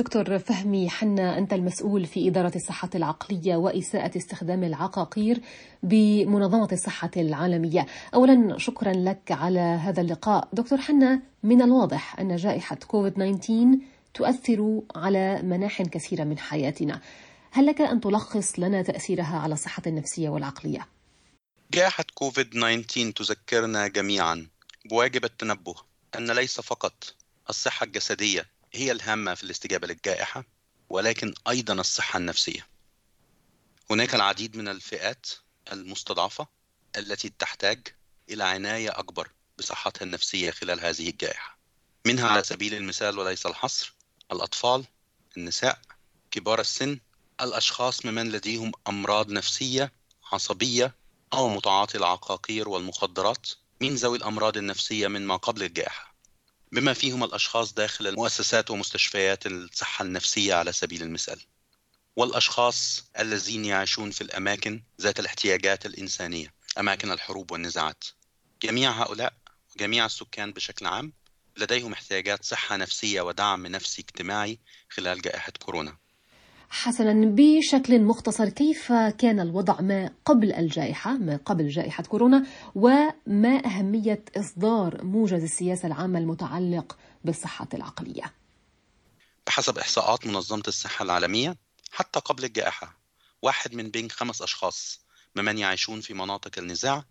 الدكتور فهمي حنا أنت المسؤول في إدارة الصحة العقلية وإساءة استخدام العقاقير بمنظمة الصحة العالمية. أولا شكرا لك على هذا اللقاء. دكتور حنا من الواضح أن جائحة كوفيد 19 تؤثر على مناح كثيرة من حياتنا. هل لك أن تلخص لنا تأثيرها على الصحة النفسية والعقلية؟ جائحة كوفيد 19 تذكرنا جميعا بواجب التنبه أن ليس فقط الصحة الجسدية هي الهامة في الاستجابة للجائحة ولكن أيضا الصحة النفسية. هناك العديد من الفئات المستضعفة التي تحتاج إلى عناية أكبر بصحتها النفسية خلال هذه الجائحة. منها على سبيل المثال وليس الحصر الأطفال النساء كبار السن الأشخاص ممن لديهم أمراض نفسية عصبية أو متعاطي العقاقير والمخدرات من ذوي الأمراض النفسية من ما قبل الجائحة. بما فيهم الأشخاص داخل المؤسسات ومستشفيات الصحة النفسية على سبيل المثال. والأشخاص الذين يعيشون في الأماكن ذات الاحتياجات الإنسانية أماكن الحروب والنزاعات. جميع هؤلاء وجميع السكان بشكل عام لديهم احتياجات صحة نفسية ودعم نفسي اجتماعي خلال جائحة كورونا. حسنا بشكل مختصر كيف كان الوضع ما قبل الجائحة ما قبل جائحة كورونا وما أهمية إصدار موجز السياسة العامة المتعلق بالصحة العقلية؟ بحسب إحصاءات منظمة الصحة العالمية حتى قبل الجائحة واحد من بين خمس أشخاص ممن يعيشون في مناطق النزاع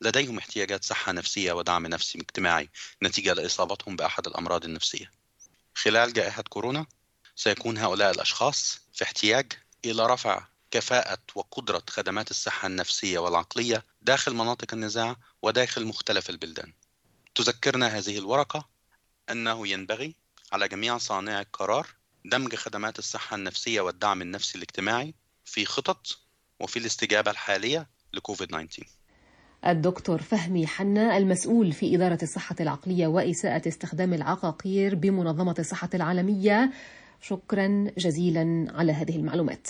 لديهم احتياجات صحة نفسية ودعم نفسي اجتماعي نتيجة لإصابتهم بأحد الأمراض النفسية. خلال جائحة كورونا سيكون هؤلاء الأشخاص في احتياج إلى رفع كفاءة وقدرة خدمات الصحة النفسية والعقلية داخل مناطق النزاع وداخل مختلف البلدان. تذكرنا هذه الورقة أنه ينبغي على جميع صانعي القرار دمج خدمات الصحة النفسية والدعم النفسي الاجتماعي في خطط وفي الاستجابة الحالية لكوفيد 19. الدكتور فهمي حنا المسؤول في إدارة الصحة العقلية وإساءة استخدام العقاقير بمنظمة الصحة العالمية شكرا جزيلا على هذه المعلومات.